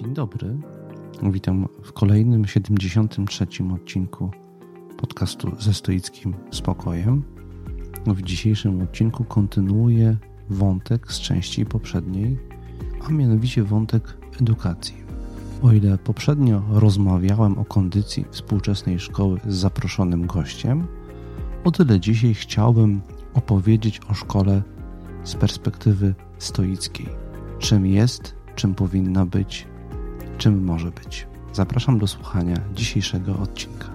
Dzień dobry. Witam w kolejnym 73 odcinku podcastu ze stoickim spokojem. W dzisiejszym odcinku kontynuuję wątek z części poprzedniej, a mianowicie wątek edukacji. O ile poprzednio rozmawiałem o kondycji współczesnej szkoły z zaproszonym gościem, o tyle dzisiaj chciałbym opowiedzieć o szkole z perspektywy stoickiej. Czym jest, czym powinna być, czym może być. Zapraszam do słuchania dzisiejszego odcinka.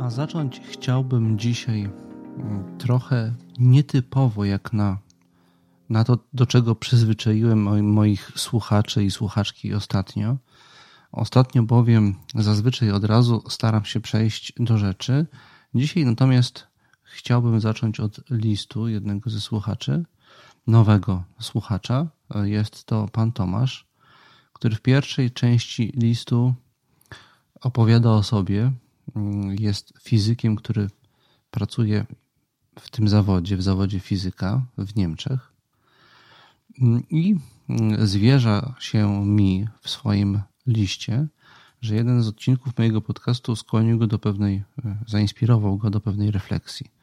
A zacząć chciałbym dzisiaj mm, trochę nietypowo, jak na, na to, do czego przyzwyczaiłem moich słuchaczy i słuchaczki ostatnio. Ostatnio bowiem zazwyczaj od razu staram się przejść do rzeczy. Dzisiaj natomiast chciałbym zacząć od listu jednego ze słuchaczy, nowego słuchacza. Jest to pan Tomasz, który w pierwszej części listu opowiada o sobie. Jest fizykiem, który pracuje w tym zawodzie, w zawodzie fizyka w Niemczech i zwierza się mi w swoim liście, że jeden z odcinków mojego podcastu skłonił go do pewnej, zainspirował go do pewnej refleksji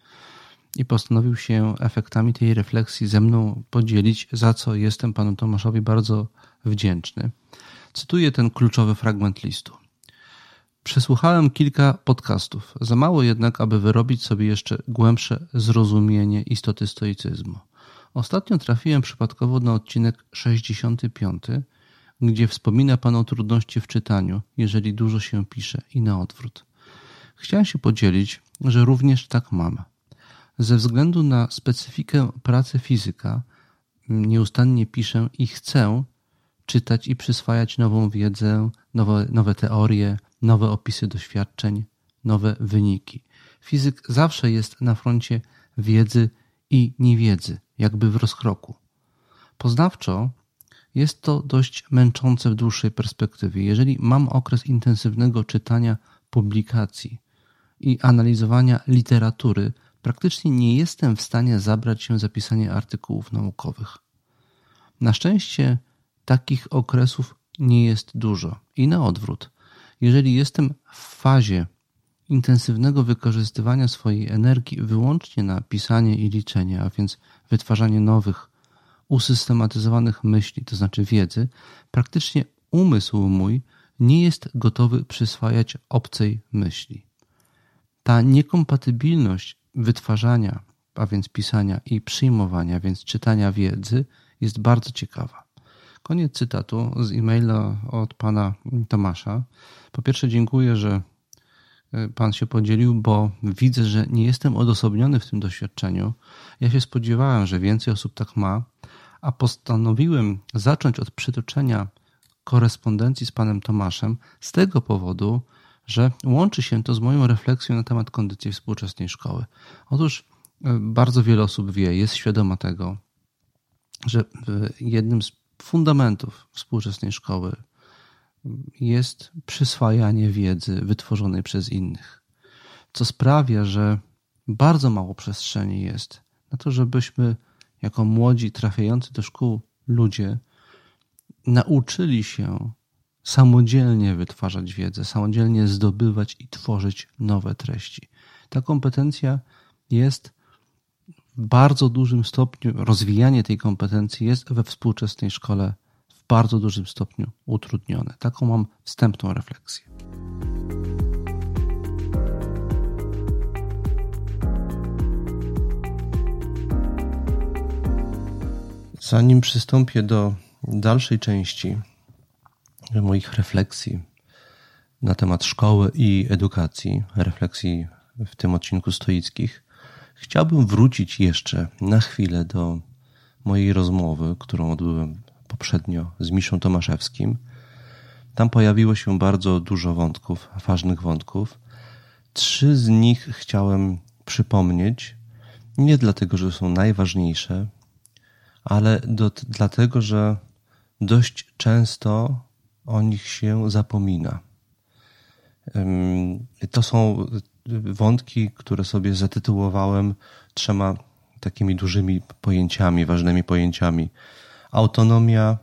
i postanowił się efektami tej refleksji ze mną podzielić, za co jestem panu Tomaszowi bardzo wdzięczny. Cytuję ten kluczowy fragment listu. Przesłuchałem kilka podcastów, za mało jednak, aby wyrobić sobie jeszcze głębsze zrozumienie istoty stoicyzmu. Ostatnio trafiłem przypadkowo na odcinek 65, gdzie wspomina Pan o trudności w czytaniu, jeżeli dużo się pisze i na odwrót. Chciałem się podzielić, że również tak mam. Ze względu na specyfikę pracy fizyka nieustannie piszę i chcę czytać i przyswajać nową wiedzę, nowe, nowe teorie, nowe opisy doświadczeń, nowe wyniki. Fizyk zawsze jest na froncie wiedzy i niewiedzy, jakby w rozkroku. Poznawczo jest to dość męczące w dłuższej perspektywie. Jeżeli mam okres intensywnego czytania publikacji i analizowania literatury, praktycznie nie jestem w stanie zabrać się za pisanie artykułów naukowych. Na szczęście takich okresów nie jest dużo i na odwrót. Jeżeli jestem w fazie intensywnego wykorzystywania swojej energii wyłącznie na pisanie i liczenie, a więc wytwarzanie nowych, usystematyzowanych myśli, to znaczy wiedzy, praktycznie umysł mój nie jest gotowy przyswajać obcej myśli. Ta niekompatybilność wytwarzania, a więc pisania i przyjmowania, więc czytania wiedzy jest bardzo ciekawa. Koniec cytatu z e-maila od pana Tomasza. Po pierwsze, dziękuję, że e, pan się podzielił, bo widzę, że nie jestem odosobniony w tym doświadczeniu. Ja się spodziewałem, że więcej osób tak ma, a postanowiłem zacząć od przytoczenia korespondencji z panem Tomaszem z tego powodu, że łączy się to z moją refleksją na temat kondycji współczesnej szkoły. Otóż e, bardzo wiele osób wie, jest świadoma tego, że jednym z fundamentów współczesnej szkoły jest przyswajanie wiedzy wytworzonej przez innych, co sprawia, że bardzo mało przestrzeni jest na to, żebyśmy jako młodzi, trafiający do szkół ludzie nauczyli się samodzielnie wytwarzać wiedzę, samodzielnie zdobywać i tworzyć nowe treści. Ta kompetencja jest w bardzo dużym stopniu, rozwijanie tej kompetencji jest we współczesnej szkole w bardzo dużym stopniu utrudnione. Taką mam wstępną refleksję. Zanim przystąpię do dalszej części moich refleksji na temat szkoły i edukacji, refleksji w tym odcinku stoickich, chciałbym wrócić jeszcze na chwilę do mojej rozmowy, którą odbyłem poprzednio z Miszą Tomaszewskim. Tam pojawiło się bardzo dużo wątków, ważnych wątków. Trzy z nich chciałem przypomnieć, nie dlatego, że są najważniejsze, ale do, dlatego, że dość często o nich się zapomina. To są wątki, które sobie zatytułowałem trzema takimi dużymi pojęciami, ważnymi pojęciami: autonomia,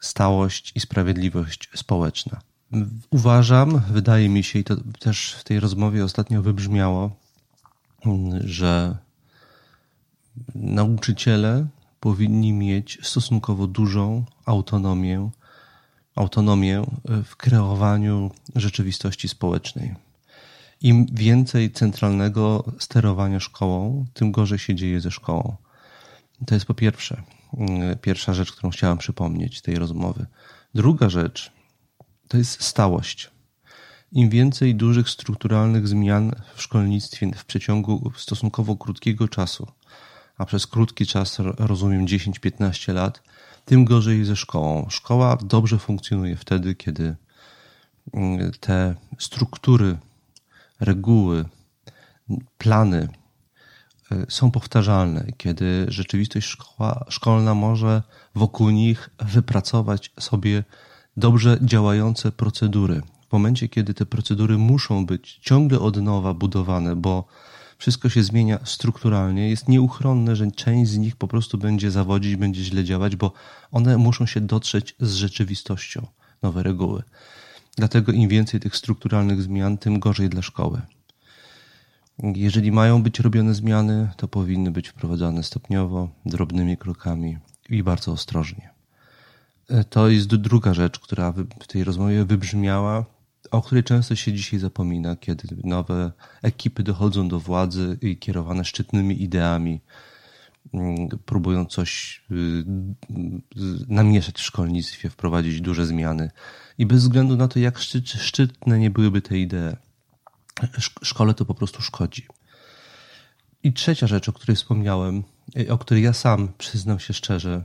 stałość i sprawiedliwość społeczna. Uważam, wydaje mi się, i to też w tej rozmowie ostatnio wybrzmiało, że nauczyciele powinni mieć stosunkowo dużą autonomię, autonomię w kreowaniu rzeczywistości społecznej. Im więcej centralnego sterowania szkołą, tym gorzej się dzieje ze szkołą. To jest po pierwsze, pierwsza rzecz, którą chciałam przypomnieć tej rozmowy. Druga rzecz to jest stałość. Im więcej dużych strukturalnych zmian w szkolnictwie w przeciągu stosunkowo krótkiego czasu, a przez krótki czas rozumiem 10-15 lat, tym gorzej ze szkołą. Szkoła dobrze funkcjonuje wtedy, kiedy mm, te struktury, reguły, plany y, są powtarzalne, kiedy rzeczywistość szkoła, szkolna może wokół nich wypracować sobie dobrze działające procedury. W momencie, kiedy te procedury muszą być ciągle od nowa budowane, bo wszystko się zmienia strukturalnie, jest nieuchronne, że część z nich po prostu będzie zawodzić, będzie źle działać, bo one muszą się dotrzeć z rzeczywistością, nowe reguły. Dlatego im więcej tych strukturalnych zmian, tym gorzej dla szkoły. Jeżeli mają być robione zmiany, to powinny być wprowadzane stopniowo, drobnymi krokami i bardzo ostrożnie. To jest druga rzecz, która w tej rozmowie wybrzmiała, o której często się dzisiaj zapomina, kiedy nowe ekipy dochodzą do władzy i kierowane szczytnymi ideami mm, próbują coś y, namieszać w szkolnictwie, wprowadzić duże zmiany. I bez względu na to, jak szczytne nie byłyby te idee, szkole to po prostu szkodzi. I trzecia rzecz, o której wspomniałem, o której ja sam przyznam się szczerze,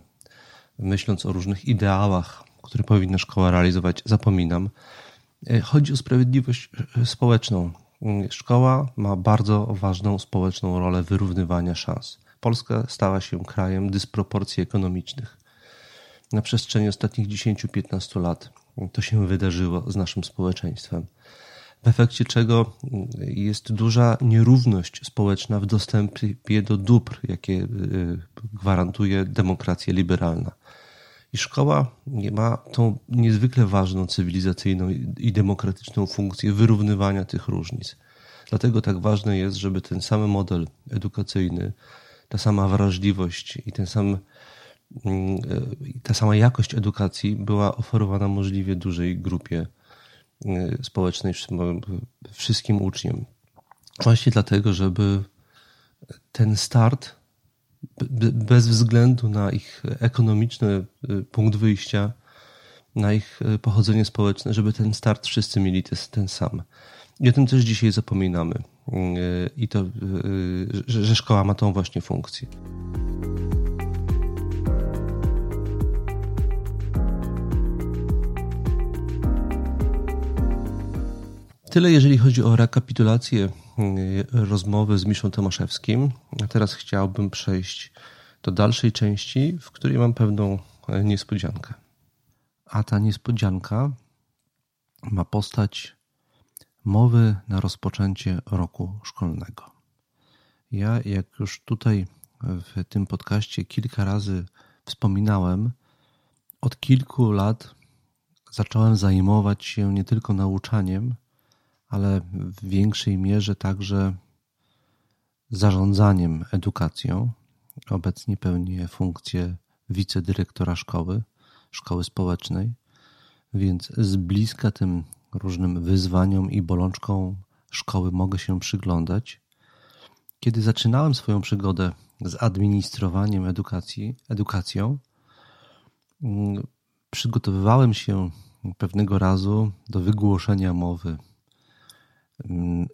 myśląc o różnych ideałach, które powinna szkoła realizować, zapominam. E, chodzi o sprawiedliwość e, społeczną. Szkoła ma bardzo ważną społeczną rolę wyrównywania szans. Polska stała się krajem dysproporcji ekonomicznych. Na przestrzeni ostatnich 10-15 lat to się wydarzyło z naszym społeczeństwem. W efekcie czego mm, jest duża nierówność społeczna w dostępie do dóbr, jakie e, gwarantuje demokracja liberalna. I szkoła ma tą niezwykle ważną cywilizacyjną i demokratyczną funkcję wyrównywania tych różnic. Dlatego tak ważne jest, żeby ten sam model edukacyjny, ta sama wrażliwość i ten sam, mm, ta sama jakość edukacji była oferowana możliwie dużej grupie y, społecznej, wszystkim uczniom. Właśnie dlatego, żeby ten start bez względu na ich ekonomiczny y, punkt wyjścia, na ich y, pochodzenie społeczne, żeby ten start wszyscy mieli ten sam. I o tym też dzisiaj zapominamy. Y, I to, że szkoła ma tą właśnie funkcję. Tyle, jeżeli chodzi o rekapitulację rozmowy z Miszą Tomaszewskim. A teraz chciałbym przejść do dalszej części, w której mam pewną e, niespodziankę. A ta niespodzianka ma postać mowy na rozpoczęcie roku szkolnego. Ja, jak już tutaj w tym podcaście kilka razy wspominałem, od kilku lat zacząłem zajmować się nie tylko nauczaniem, ale w większej mierze także zarządzaniem edukacją. Obecnie pełnię funkcję wicedyrektora szkoły, szkoły społecznej, więc z bliska tym różnym wyzwaniom i bolączkom szkoły mogę się przyglądać. Kiedy zaczynałem swoją przygodę z administrowaniem edukacji, edukacją, mm, przygotowywałem się pewnego razu do wygłoszenia mowy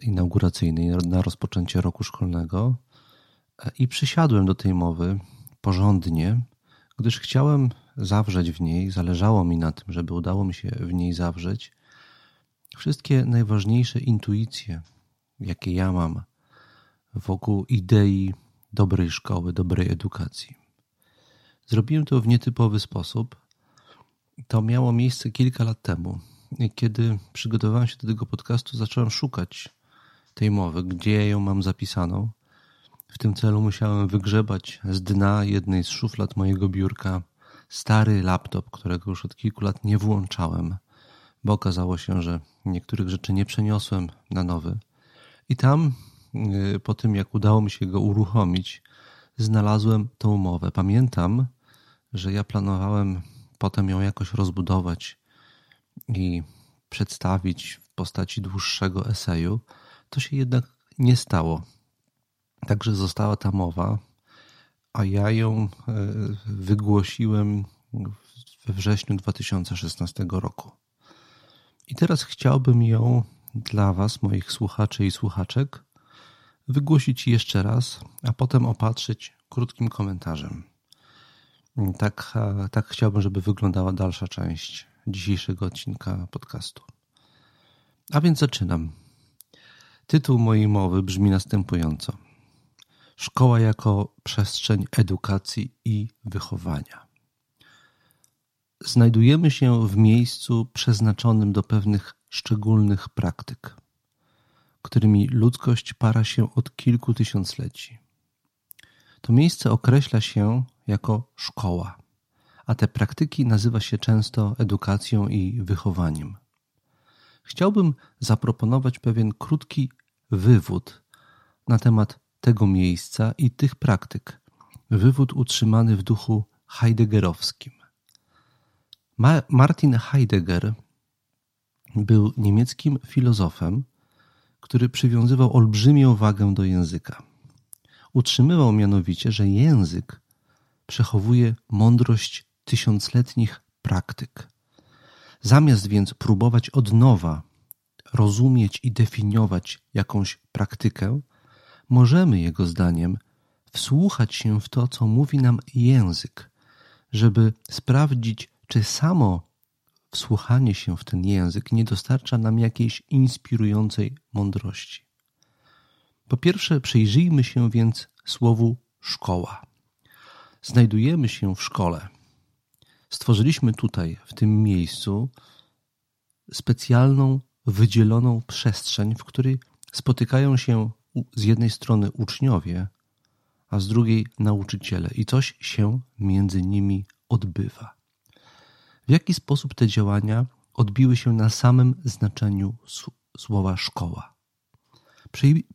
inauguracyjnej na rozpoczęcie roku szkolnego e, i przysiadłem do tej mowy porządnie, gdyż chciałem zawrzeć w niej, zależało mi na tym, żeby udało mi się w niej zawrzeć wszystkie najważniejsze intuicje, jakie ja mam wokół idei dobrej szkoły, dobrej edukacji. Zrobiłem to w nietypowy sposób. To miało miejsce kilka lat temu, kiedy przygotowałem się do tego podcastu, zacząłem szukać tej mowy, gdzie ją mam zapisaną. W tym celu musiałem wygrzebać z dna jednej z szuflad mojego biurka stary laptop, którego już od kilku lat nie włączałem, bo okazało się, że niektórych rzeczy nie przeniosłem na nowy. I tam, y, po tym jak udało mi się go uruchomić, znalazłem tą umowę. Pamiętam, że ja planowałem potem ją jakoś rozbudować i przedstawić w postaci dłuższego eseju. To się jednak nie stało. Także została ta mowa, a ja ją e, wygłosiłem we wrześniu 2016 roku. I teraz chciałbym ją dla Was, moich słuchaczy i słuchaczek, wygłosić jeszcze raz, a potem opatrzyć krótkim komentarzem. Tak, tak chciałbym, żeby wyglądała dalsza część dzisiejszego odcinka podcastu. A więc zaczynam. Tytuł mojej mowy brzmi następująco: Szkoła jako przestrzeń edukacji i wychowania. Znajdujemy się w miejscu przeznaczonym do pewnych szczególnych praktyk, którymi ludzkość para się od kilku tysiącleci. To miejsce określa się jako szkoła, a te praktyki nazywa się często edukacją i wychowaniem. Chciałbym zaproponować pewien krótki wywód na temat tego miejsca i tych praktyk. Wywód utrzymany w duchu heideggerowskim. Ma Martin Heidegger był niemieckim filozofem, który przywiązywał olbrzymią wagę do języka. Utrzymywał mianowicie, że język przechowuje mądrość tysiącletnich praktyk. Zamiast więc próbować od nowa rozumieć i definiować jakąś praktykę, możemy, jego zdaniem, wsłuchać się w to, co mówi nam język, żeby sprawdzić, czy samo wsłuchanie się w ten język nie dostarcza nam jakiejś inspirującej mądrości. Po pierwsze, przyjrzyjmy się więc słowu szkoła. Znajdujemy się w szkole. Stworzyliśmy tutaj, w tym miejscu, specjalną, wydzieloną przestrzeń, w której spotykają się z jednej strony uczniowie, a z drugiej nauczyciele, i coś się między nimi odbywa. W jaki sposób te działania odbiły się na samym znaczeniu słowa szkoła?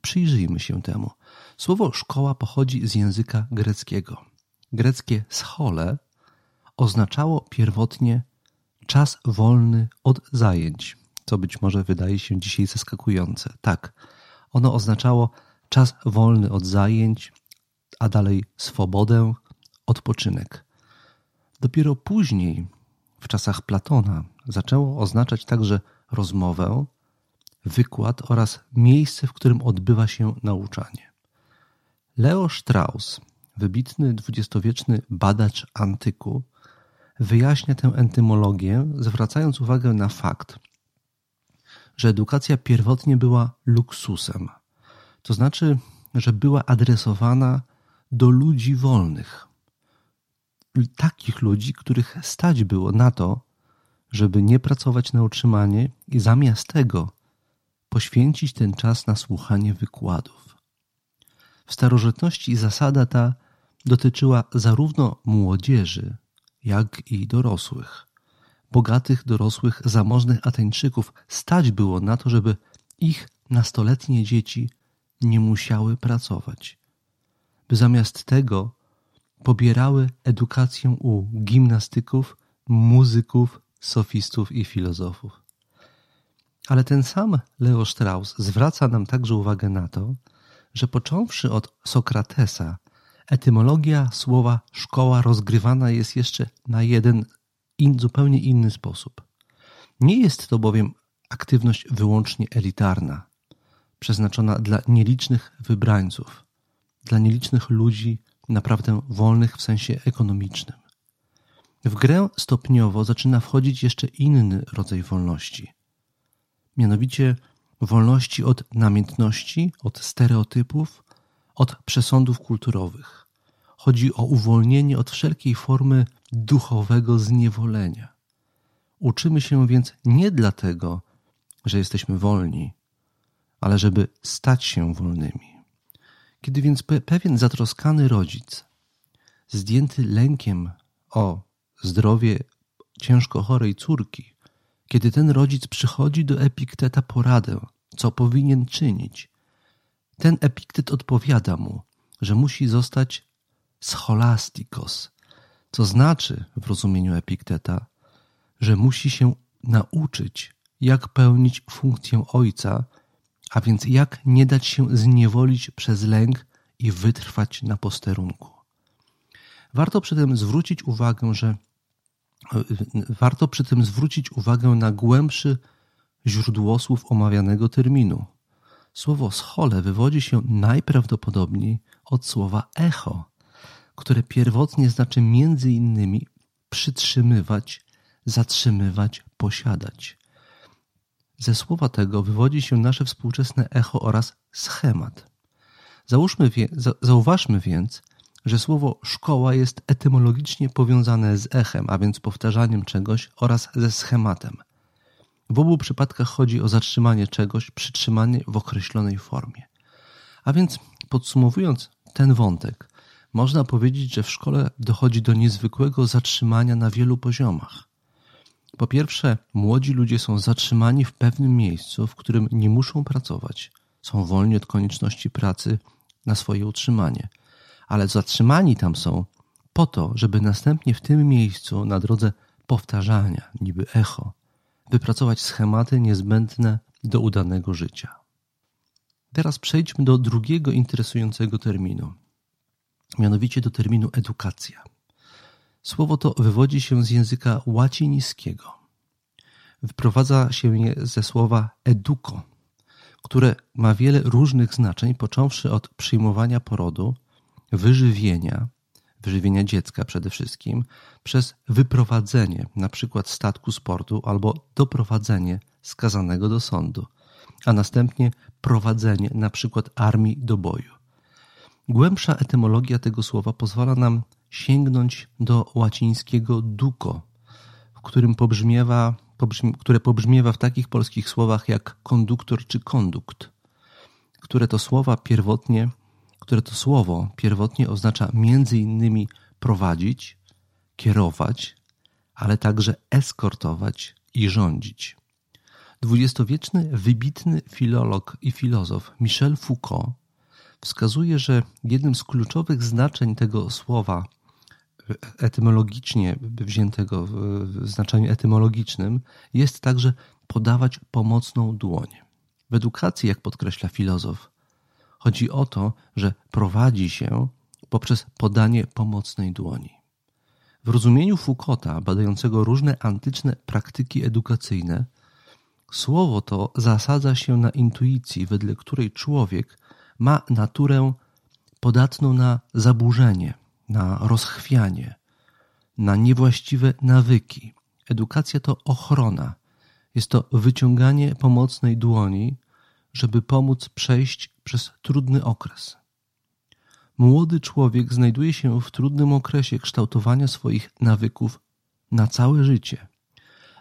Przyjrzyjmy się temu. Słowo szkoła pochodzi z języka greckiego. Greckie schole oznaczało pierwotnie czas wolny od zajęć, co być może wydaje się dzisiaj zaskakujące. Tak, ono oznaczało czas wolny od zajęć, a dalej swobodę, odpoczynek. Dopiero później, w czasach Platona, zaczęło oznaczać także rozmowę, wykład oraz miejsce, w którym odbywa się nauczanie. Leo Strauss, wybitny dwudziestowieczny badacz antyku, wyjaśnia tę entymologię, zwracając uwagę na fakt, że edukacja pierwotnie była luksusem. To znaczy, że była adresowana do ludzi wolnych. Takich ludzi, których stać było na to, żeby nie pracować na utrzymanie i zamiast tego poświęcić ten czas na słuchanie wykładów. W starożytności zasada ta dotyczyła zarówno młodzieży, jak i dorosłych. Bogatych, dorosłych, zamożnych Ateńczyków stać było na to, żeby ich nastoletnie dzieci nie musiały pracować, by zamiast tego pobierały edukację u gimnastyków, muzyków, sofistów i filozofów. Ale ten sam Leo Strauss zwraca nam także uwagę na to, że począwszy od Sokratesa, etymologia słowa szkoła rozgrywana jest jeszcze na jeden in, zupełnie inny sposób. Nie jest to bowiem aktywność wyłącznie elitarna, przeznaczona dla nielicznych wybrańców, dla nielicznych ludzi naprawdę wolnych w sensie ekonomicznym. W grę stopniowo zaczyna wchodzić jeszcze inny rodzaj wolności, mianowicie wolności od namiętności, od stereotypów, od przesądów kulturowych. Chodzi o uwolnienie od wszelkiej formy duchowego zniewolenia. Uczymy się więc nie dlatego, że jesteśmy wolni, ale żeby stać się wolnymi. Kiedy więc pewien zatroskany rodzic, zdjęty lękiem o zdrowie ciężko chorej córki, kiedy ten rodzic przychodzi do Epikteta poradę, co powinien czynić, ten Epiktet odpowiada mu, że musi zostać scholastikos, co znaczy w rozumieniu Epikteta, że musi się nauczyć, jak pełnić funkcję ojca, a więc jak nie dać się zniewolić przez lęk i wytrwać na posterunku. Warto przy tym zwrócić uwagę, że warto przy tym zwrócić uwagę na głębszy źródłosłów omawianego terminu. Słowo schole wywodzi się najprawdopodobniej od słowa echo, które pierwotnie znaczy między innymi przytrzymywać, zatrzymywać, posiadać. Ze słowa tego wywodzi się nasze współczesne echo oraz schemat. Załóżmy zauważmy więc, że słowo szkoła jest etymologicznie powiązane z echem, a więc powtarzaniem czegoś oraz ze schematem. W obu przypadkach chodzi o zatrzymanie czegoś, przytrzymanie w określonej formie. A więc podsumowując ten wątek, można powiedzieć, że w szkole dochodzi do niezwykłego zatrzymania na wielu poziomach. Po pierwsze, młodzi ludzie są zatrzymani w pewnym miejscu, w którym nie muszą pracować. Są wolni od konieczności pracy na swoje utrzymanie. Ale zatrzymani tam są po to, żeby następnie w tym miejscu na drodze powtarzania, niby echo, wypracować schematy niezbędne do udanego życia. Teraz przejdźmy do drugiego interesującego terminu, mianowicie do terminu edukacja. Słowo to wywodzi się z języka łacińskiego. Wyprowadza się je ze słowa educo, które ma wiele różnych znaczeń, począwszy od przyjmowania porodu, wyżywienia, wyżywienia dziecka przede wszystkim, przez wyprowadzenie przykład statku sportu albo doprowadzenie skazanego do sądu, a następnie prowadzenie przykład armii do boju. Głębsza etymologia tego słowa pozwala nam sięgnąć do łacińskiego duco, w którym pobrzmiewa, pobrzmi, które pobrzmiewa w takich polskich słowach jak konduktor czy kondukt, które to słowa pierwotnie które to słowo pierwotnie oznacza między innymi prowadzić, kierować, ale także eskortować i rządzić. Dwudziestowieczny wybitny filolog i filozof Michel Foucault wskazuje, że jednym z kluczowych znaczeń tego słowa etymologicznie wziętego w znaczeniu etymologicznym jest także podawać pomocną dłoń. W edukacji, jak podkreśla filozof, Chodzi o to, że prowadzi się poprzez podanie pomocnej dłoni. W rozumieniu Foucaulta, badającego różne antyczne praktyki edukacyjne, słowo to zasadza się na intuicji, wedle której człowiek ma naturę podatną na zaburzenie, na rozchwianie, na niewłaściwe nawyki. Edukacja to ochrona, jest to wyciąganie pomocnej dłoni, żeby pomóc przejść przez trudny okres. Młody człowiek znajduje się w trudnym okresie kształtowania swoich nawyków na całe życie.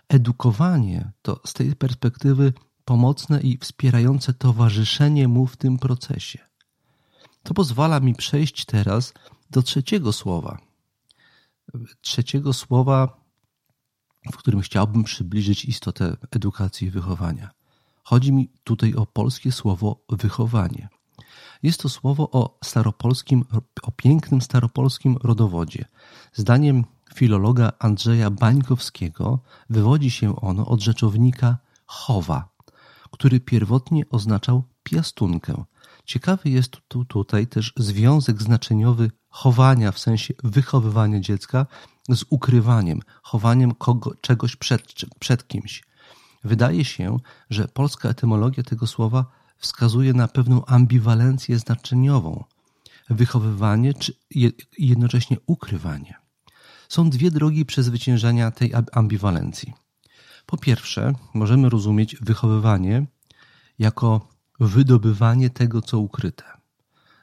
Edukowanie to z tej perspektywy pomocne i wspierające towarzyszenie mu w tym procesie. To pozwala mi przejść teraz do trzeciego słowa. Trzeciego słowa, w którym chciałbym przybliżyć istotę edukacji i wychowania. Chodzi mi tutaj o polskie słowo wychowanie. Jest to słowo o staropolskim, o pięknym staropolskim rodowodzie. Zdaniem filologa Andrzeja Bańkowskiego wywodzi się ono od rzeczownika chowa, który pierwotnie oznaczał piastunkę. Ciekawy jest tu, tutaj też związek znaczeniowy chowania w sensie wychowywania dziecka z ukrywaniem, chowaniem kogo, czegoś przed, przed kimś. Wydaje się, że polska etymologia tego słowa wskazuje na pewną ambiwalencję znaczeniową wychowywanie czy jednocześnie ukrywanie. Są dwie drogi przezwyciężenia tej ambiwalencji. Po pierwsze, możemy rozumieć wychowywanie jako wydobywanie tego, co ukryte.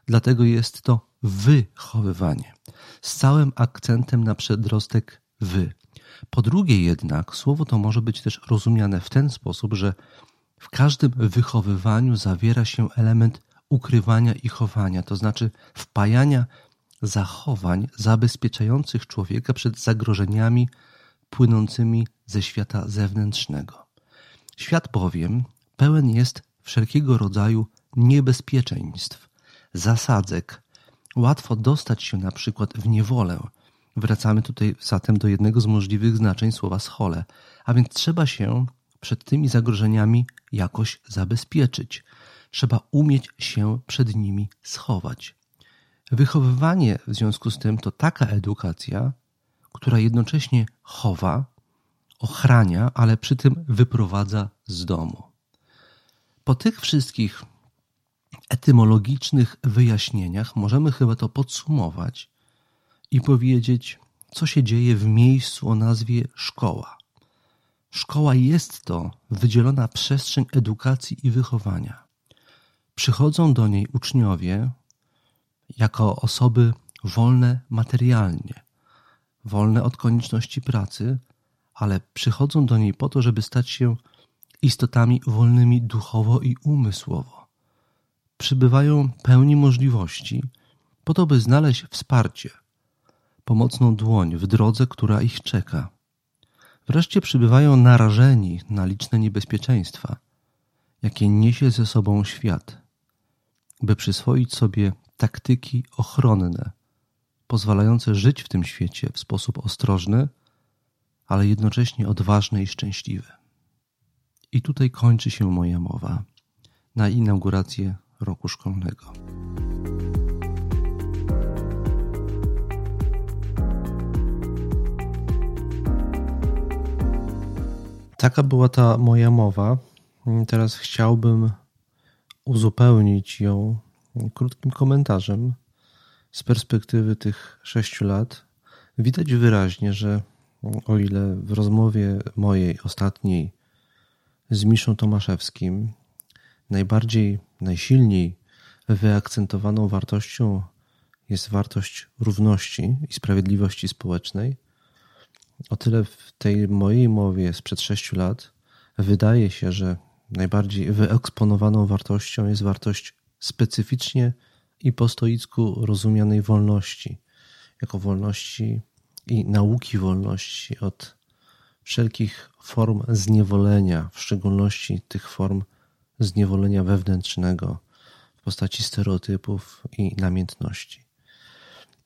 Dlatego jest to wychowywanie, z całym akcentem na przedrostek wy. Po drugie jednak, słowo to może być też rozumiane w ten sposób, że w każdym wychowywaniu zawiera się element ukrywania i chowania, to znaczy wpajania zachowań zabezpieczających człowieka przed zagrożeniami płynącymi ze świata zewnętrznego. Świat bowiem pełen jest wszelkiego rodzaju niebezpieczeństw, zasadzek. Łatwo dostać się na przykład w niewolę. Wracamy tutaj zatem do jednego z możliwych znaczeń słowa schole, a więc trzeba się przed tymi zagrożeniami jakoś zabezpieczyć. Trzeba umieć się przed nimi schować. Wychowywanie w związku z tym to taka edukacja, która jednocześnie chowa, ochrania, ale przy tym wyprowadza z domu. Po tych wszystkich etymologicznych wyjaśnieniach możemy chyba to podsumować i powiedzieć, co się dzieje w miejscu o nazwie szkoła. Szkoła jest to wydzielona przestrzeń edukacji i wychowania. Przychodzą do niej uczniowie jako osoby wolne materialnie, wolne od konieczności pracy, ale przychodzą do niej po to, żeby stać się istotami wolnymi duchowo i umysłowo. Przybywają pełni możliwości, po to, by znaleźć wsparcie, pomocną dłoń w drodze, która ich czeka. Wreszcie przybywają narażeni na liczne niebezpieczeństwa, jakie niesie ze sobą świat, by przyswoić sobie taktyki ochronne, pozwalające żyć w tym świecie w sposób ostrożny, ale jednocześnie odważny i szczęśliwy. I tutaj kończy się moja mowa na inaugurację roku szkolnego. Taka była ta moja mowa. Teraz chciałbym uzupełnić ją krótkim komentarzem z perspektywy tych sześciu lat. Widać wyraźnie, że o ile w rozmowie mojej ostatniej z Miszą Tomaszewskim najbardziej, najsilniej wyakcentowaną wartością jest wartość równości i sprawiedliwości społecznej, o tyle w tej mojej mowie sprzed sześciu lat wydaje się, że najbardziej wyeksponowaną wartością jest wartość specyficznie i po stoicku rozumianej wolności, jako wolności i nauki wolności od wszelkich form zniewolenia, w szczególności tych form zniewolenia wewnętrznego w postaci stereotypów i namiętności.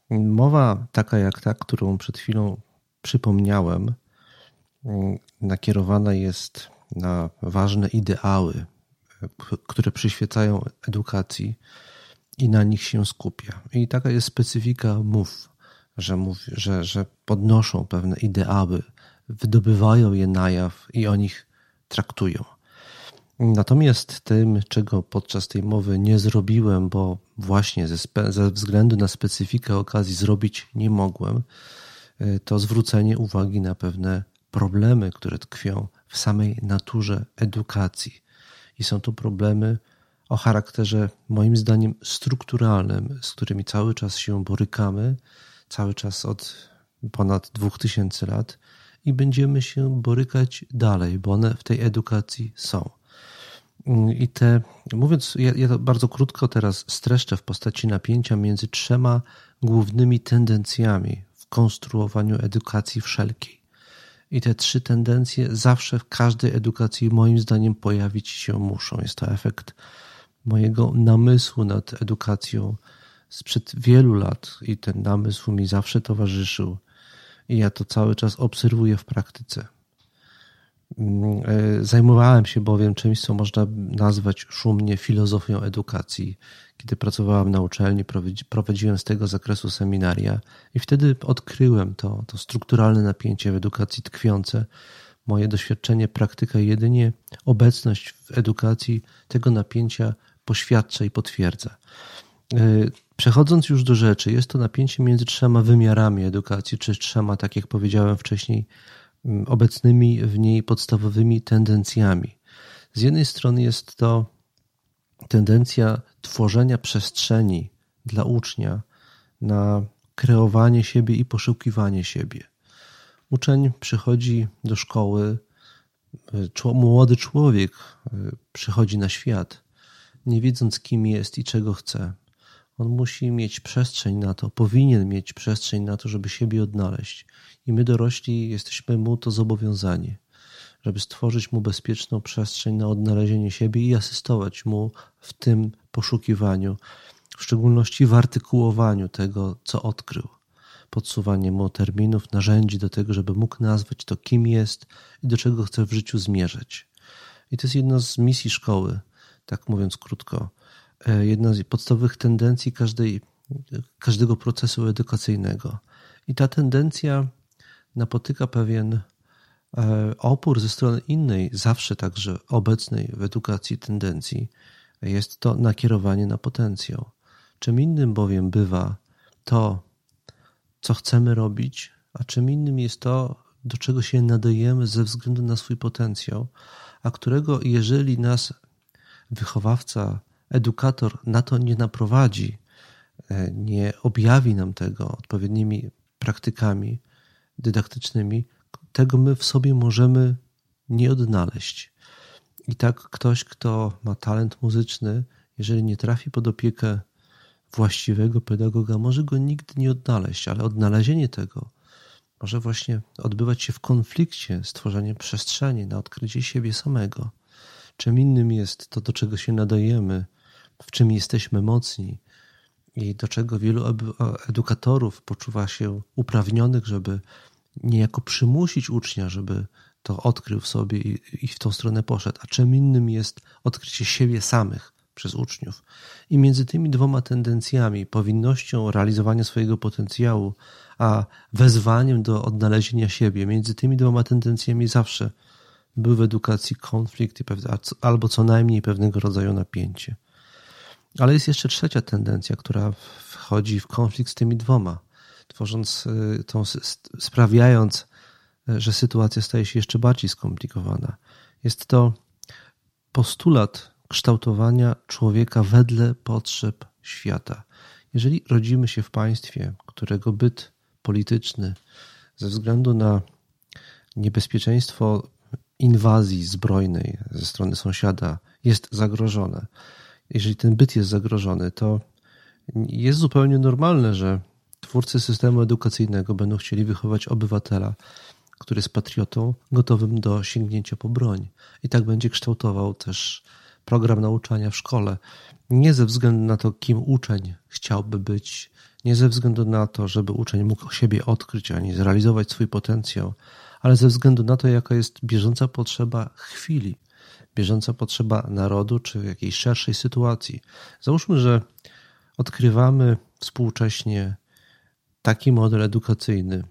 Mowa taka jak ta, którą przed chwilą przypomniałem, nakierowana jest na ważne ideały, które przyświecają edukacji i na nich się skupia. I taka jest specyfika mów, że, mów, że, że podnoszą pewne ideały, wydobywają je na jaw i o nich traktują. Natomiast tym, czego podczas tej mowy nie zrobiłem, bo właśnie ze, ze względu na specyfikę okazji zrobić nie mogłem, to zwrócenie uwagi na pewne problemy, które tkwią w samej naturze edukacji. I są to problemy o charakterze, moim zdaniem, strukturalnym, z którymi cały czas się borykamy, cały czas od ponad 2000 lat i będziemy się borykać dalej, bo one w tej edukacji są. I te, mówiąc, ja, ja to bardzo krótko teraz streszczę w postaci napięcia między trzema głównymi tendencjami w konstruowaniu edukacji wszelkiej. I te trzy tendencje zawsze w każdej edukacji, moim zdaniem, pojawić się muszą. Jest to efekt mojego namysłu nad edukacją sprzed wielu lat i ten namysł mi zawsze towarzyszył. I ja to cały czas obserwuję w praktyce. E, zajmowałem się bowiem czymś, co można nazwać szumnie filozofią edukacji. Kiedy pracowałem na uczelni, prowadziłem z tego zakresu seminaria i wtedy odkryłem to, to strukturalne napięcie w edukacji tkwiące. Moje doświadczenie, praktyka jedynie obecność w edukacji tego napięcia poświadcza i potwierdza. E, przechodząc już do rzeczy, jest to napięcie między trzema wymiarami edukacji, czy trzema, tak jak powiedziałem wcześniej, obecnymi w niej podstawowymi tendencjami. Z jednej strony jest to tendencja tworzenia przestrzeni dla ucznia na kreowanie siebie i poszukiwanie siebie. Uczeń przychodzi do szkoły, młody człowiek y, przychodzi na świat nie wiedząc kim jest i czego chce. On musi mieć przestrzeń na to, powinien mieć przestrzeń na to, żeby siebie odnaleźć. I my dorośli jesteśmy mu to zobowiązani, żeby stworzyć mu bezpieczną przestrzeń na odnalezienie siebie i asystować mu w tym poszukiwaniu, w szczególności w artykułowaniu tego, co odkrył. Podsuwanie mu terminów, narzędzi do tego, żeby mógł nazwać to, kim jest i do czego chce w życiu zmierzać. I to jest jedna z misji szkoły, tak mówiąc krótko. E, jedna z podstawowych tendencji każdej, każdego procesu edukacyjnego. I ta tendencja napotyka pewien e, opór ze strony innej, zawsze także obecnej w edukacji tendencji. Jest to nakierowanie na potencjał. Czym innym bowiem bywa to, co chcemy robić, a czym innym jest to, do czego się nadajemy ze względu na swój potencjał, a którego, jeżeli nas wychowawca, edukator na to nie naprowadzi, e, nie objawi nam tego odpowiednimi praktykami dydaktycznymi, tego my w sobie możemy nie odnaleźć. I tak ktoś, kto ma talent muzyczny, jeżeli nie trafi pod opiekę właściwego pedagoga, może go nigdy nie odnaleźć, ale odnalezienie tego może właśnie odbywać się w konflikcie z tworzeniem przestrzeni na odkrycie siebie samego. Czym innym jest to, do czego się nadajemy, w czym jesteśmy mocni i do czego wielu edukatorów poczuwa się uprawnionych, żeby niejako przymusić ucznia, żeby to odkrył w sobie i, w tą stronę poszedł. A czym innym jest odkrycie siebie samych przez uczniów. I między tymi dwoma tendencjami, powinnością realizowania swojego potencjału, a wezwaniem do odnalezienia siebie, między tymi dwoma tendencjami zawsze był w edukacji konflikt albo co najmniej pewnego rodzaju napięcie. Ale jest jeszcze trzecia tendencja, która wchodzi w konflikt z tymi dwoma, tworząc y, tą, sprawiając, y, że sytuacja staje się jeszcze bardziej skomplikowana. Jest to postulat kształtowania człowieka wedle potrzeb świata. Jeżeli rodzimy się w państwie, którego byt polityczny ze względu na niebezpieczeństwo inwazji zbrojnej ze strony sąsiada jest zagrożone, jeżeli ten byt jest zagrożony, to jest zupełnie normalne, że twórcy systemu edukacyjnego będą chcieli wychować obywatela, który jest patriotą, gotowym do sięgnięcia po broń. I tak będzie kształtował też program nauczania w szkole. Nie ze względu na to, kim uczeń chciałby być, nie ze względu na to, żeby uczeń mógł siebie odkryć ani zrealizować swój potencjał, ale ze względu na to, jaka jest bieżąca potrzeba chwili, bieżąca potrzeba narodu czy jakiejś szerszej sytuacji. Załóżmy, że odkrywamy współcześnie taki model edukacyjny,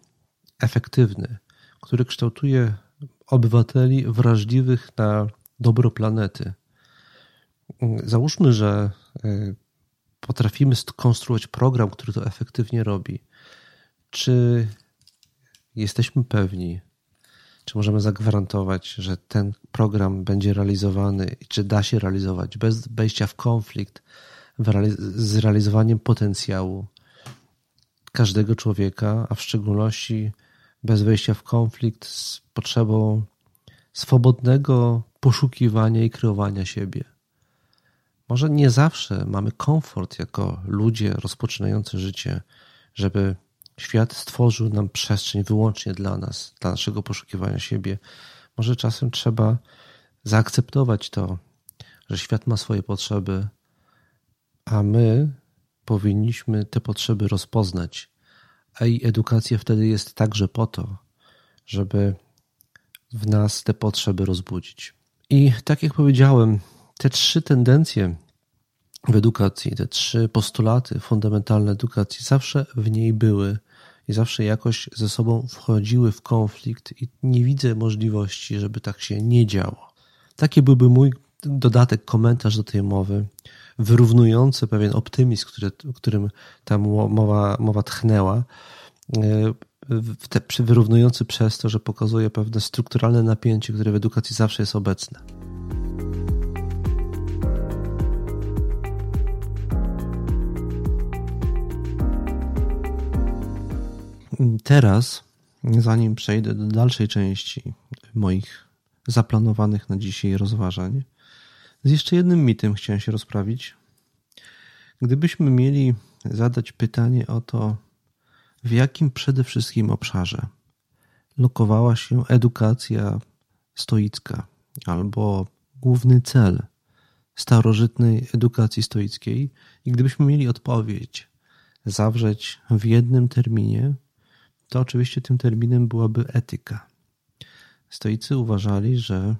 efektywny, który kształtuje obywateli wrażliwych na dobro planety. Załóżmy, że e, potrafimy skonstruować program, który to efektywnie robi. Czy jesteśmy pewni, czy możemy zagwarantować, że ten program będzie realizowany i czy da się realizować bez wejścia w konflikt z realizowaniem potencjału każdego człowieka, a w szczególności bez wejścia w konflikt z potrzebą swobodnego poszukiwania i kreowania siebie. Może nie zawsze mamy komfort jako ludzie rozpoczynający życie, żeby Świat stworzył nam przestrzeń wyłącznie dla nas, dla naszego poszukiwania siebie. Może czasem trzeba zaakceptować to, że świat ma swoje potrzeby, a my powinniśmy te potrzeby rozpoznać. A i edukacja wtedy jest także po to, żeby w nas te potrzeby rozbudzić. I tak jak powiedziałem, te trzy tendencje w edukacji, te trzy postulaty fundamentalne edukacji zawsze w niej były i zawsze jakoś ze sobą wchodziły w konflikt i nie widzę możliwości, żeby tak się nie działo. Taki byłby mój dodatek, komentarz do tej mowy, wyrównujący pewien optymizm, który, którym ta mowa, mowa tchnęła, te, wyrównujący przez to, że pokazuje pewne strukturalne napięcie, które w edukacji zawsze jest obecne. Teraz, zanim przejdę do dalszej części moich zaplanowanych na dzisiaj rozważań, Z jeszcze jednym mitem chciałem się rozprawić. Gdybyśmy mieli zadać pytanie o to, w jakim przede wszystkim obszarze lokowała się edukacja stoicka albo główny cel starożytnej edukacji stoickiej, i gdybyśmy mieli odpowiedź zawrzeć w jednym terminie, to oczywiście tym terminem byłaby etyka. Stoicy uważali, że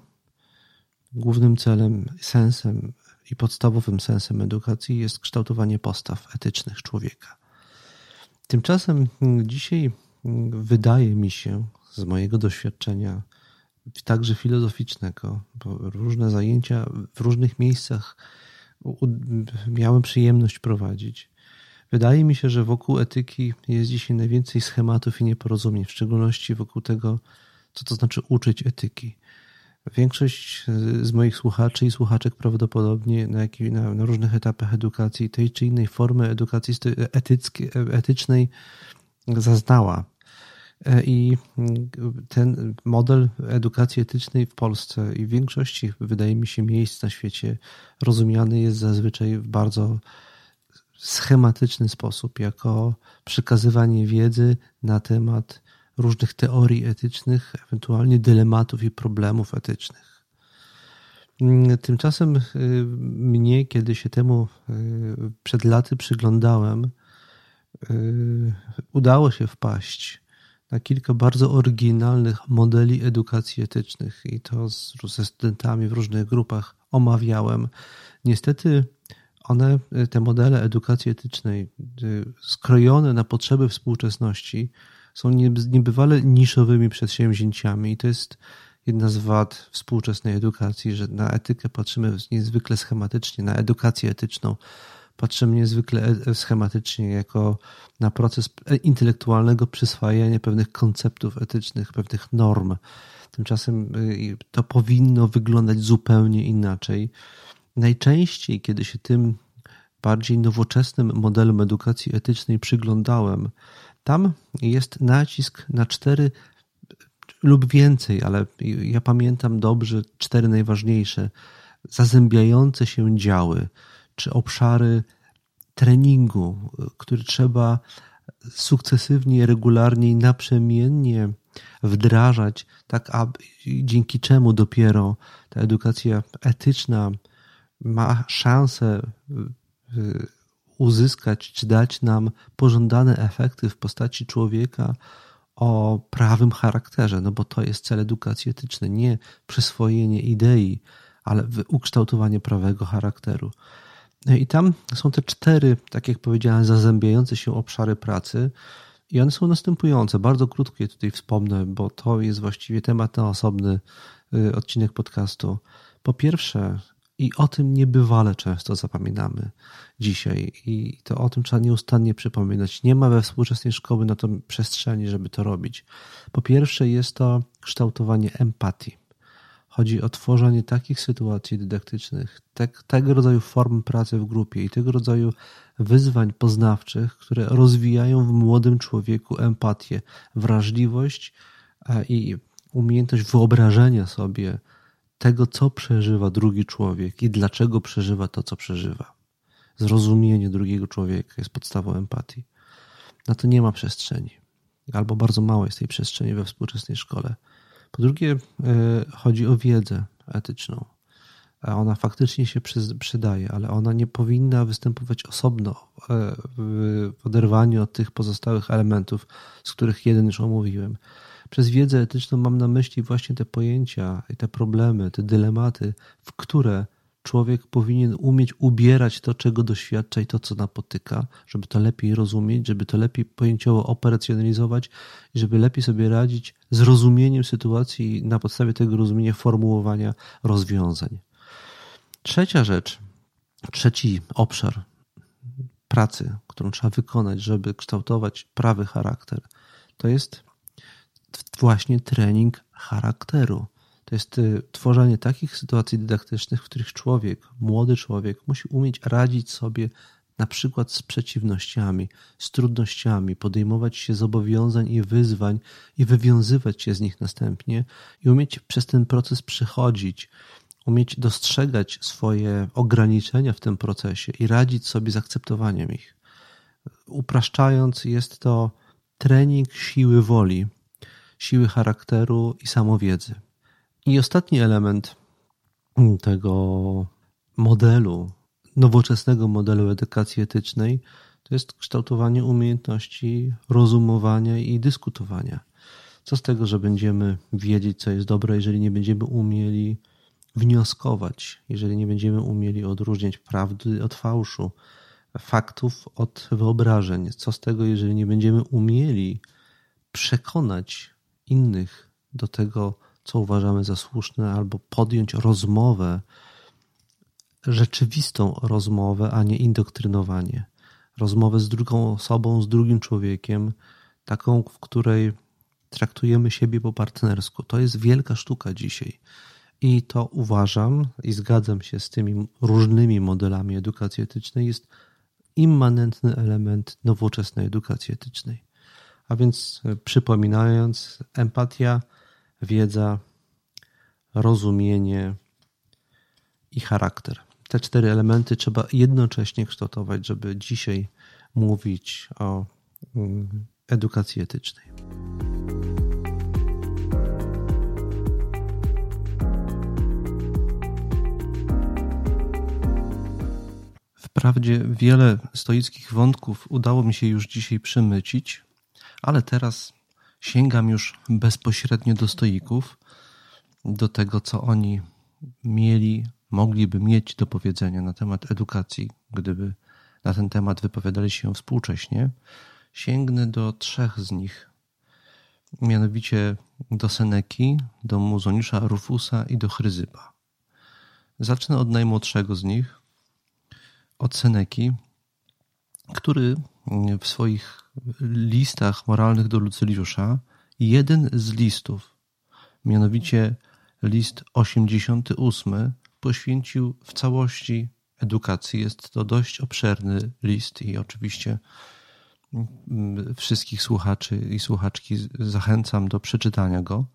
głównym celem, sensem i podstawowym sensem edukacji jest kształtowanie postaw etycznych człowieka. Tymczasem dzisiaj wydaje mi się, z mojego doświadczenia, także filozoficznego, bo różne zajęcia w różnych miejscach miałem przyjemność prowadzić. Wydaje mi się, że wokół etyki jest dzisiaj najwięcej schematów i nieporozumień, w szczególności wokół tego, co to znaczy uczyć etyki. Większość z moich słuchaczy i słuchaczek prawdopodobnie na, na, na różnych etapach edukacji, tej czy innej formy edukacji etycznej zaznała. E, I ten model edukacji etycznej w Polsce i w większości, wydaje mi się, miejsc na świecie rozumiany jest zazwyczaj w bardzo schematyczny sposób, jako przekazywanie wiedzy na temat różnych teorii etycznych, ewentualnie dylematów i problemów etycznych. Tymczasem y, mnie, kiedy się temu y, przed laty przyglądałem, y, udało się wpaść na kilka bardzo oryginalnych modeli edukacji etycznych i to z, ze studentami w różnych grupach omawiałem. Niestety one, te modele edukacji etycznej, skrojone na potrzeby współczesności, są niebywale niszowymi przedsięwzięciami i to jest jedna z wad współczesnej edukacji, że na etykę patrzymy niezwykle schematycznie, na edukację etyczną patrzymy niezwykle e, schematycznie jako na proces intelektualnego przyswajania pewnych konceptów etycznych, pewnych norm. Tymczasem y, to powinno wyglądać zupełnie inaczej. Najczęściej, kiedy się tym bardziej nowoczesnym modelom edukacji etycznej przyglądałem, tam jest nacisk na cztery lub więcej, ale ja pamiętam dobrze cztery najważniejsze zazębiające się działy czy obszary treningu, który trzeba sukcesywnie, regularnie i naprzemiennie wdrażać, tak aby dzięki czemu dopiero ta edukacja etyczna ma szansę y, uzyskać czy dać nam pożądane efekty w postaci człowieka o prawym charakterze, no bo to jest cel edukacji etycznej, nie przyswojenie idei, ale ukształtowanie prawego charakteru. No I tam są te cztery, tak jak powiedziałem, zazębiające się obszary pracy. I one są następujące. Bardzo krótko je tutaj wspomnę, bo to jest właściwie temat na osobny y, odcinek podcastu. Po pierwsze, i o tym niebywale często zapominamy dzisiaj, i to o tym trzeba nieustannie przypominać. Nie ma we współczesnej szkoły na to przestrzeni, żeby to robić. Po pierwsze, jest to kształtowanie empatii. Chodzi o tworzenie takich sytuacji dydaktycznych, te, tego rodzaju form pracy w grupie i tego rodzaju wyzwań poznawczych, które rozwijają w młodym człowieku empatię, wrażliwość e, i umiejętność wyobrażenia sobie tego, co przeżywa drugi człowiek i dlaczego przeżywa to, co przeżywa. Zrozumienie drugiego człowieka jest podstawą empatii. Na to nie ma przestrzeni, albo bardzo mało jest tej przestrzeni we współczesnej szkole. Po drugie, e, chodzi o wiedzę etyczną. Ona faktycznie się przydaje, ale ona nie powinna występować osobno e, w oderwaniu od tych pozostałych elementów, z których jeden już omówiłem. Przez wiedzę etyczną mam na myśli właśnie te pojęcia i te problemy, te dylematy, w które człowiek powinien umieć ubierać to, czego doświadcza i to, co napotyka, żeby to lepiej rozumieć, żeby to lepiej pojęciowo operacjonalizować i żeby lepiej sobie radzić z rozumieniem sytuacji i na podstawie tego rozumienia formułowania rozwiązań. Trzecia rzecz, trzeci obszar pracy, którą trzeba wykonać, żeby kształtować prawy charakter, to jest właśnie trening charakteru. To jest y, tworzenie takich sytuacji dydaktycznych, w których człowiek, młody człowiek, musi umieć radzić sobie na przykład z przeciwnościami, z trudnościami, podejmować się zobowiązań i wyzwań i wywiązywać się z nich następnie i umieć przez ten proces przychodzić, umieć dostrzegać swoje ograniczenia w tym procesie i radzić sobie z akceptowaniem ich. Upraszczając, jest to trening siły woli, siły charakteru i samowiedzy. I ostatni element tego modelu, nowoczesnego modelu edukacji etycznej, to jest kształtowanie umiejętności rozumowania i dyskutowania. Co z tego, że będziemy wiedzieć, co jest dobre, jeżeli nie będziemy umieli wnioskować, jeżeli nie będziemy umieli odróżniać prawdy od fałszu, faktów od wyobrażeń? Co z tego, jeżeli nie będziemy umieli przekonać innych do tego, co uważamy za słuszne, albo podjąć rozmowę, rzeczywistą rozmowę, a nie indoktrynowanie? Rozmowę z drugą osobą, z drugim człowiekiem, taką, w której traktujemy siebie po partnersku. To jest wielka sztuka dzisiaj. I to uważam i zgadzam się z tymi różnymi modelami edukacji etycznej, jest immanentny element nowoczesnej edukacji etycznej. A więc e, przypominając, empatia, wiedza, rozumienie i charakter. Te cztery elementy trzeba jednocześnie kształtować, żeby dzisiaj mówić o mm, edukacji etycznej. Wprawdzie wiele stoickich wątków udało mi się już dzisiaj przemycić, ale teraz sięgam już bezpośrednio do stoików, do tego, co oni mieli, mogliby mieć do powiedzenia na temat edukacji, gdyby na ten temat wypowiadali się współcześnie. Sięgnę do trzech z nich, mianowicie do Seneki, do Muzoniusza Rufusa i do Chryzypa. Zacznę od najmłodszego z nich, od Seneki, który w swoich listach moralnych do Lucyliusza jeden z listów, mianowicie list 88, poświęcił w całości edukacji. Jest to dość obszerny list i oczywiście mm, wszystkich słuchaczy i słuchaczki zachęcam do przeczytania go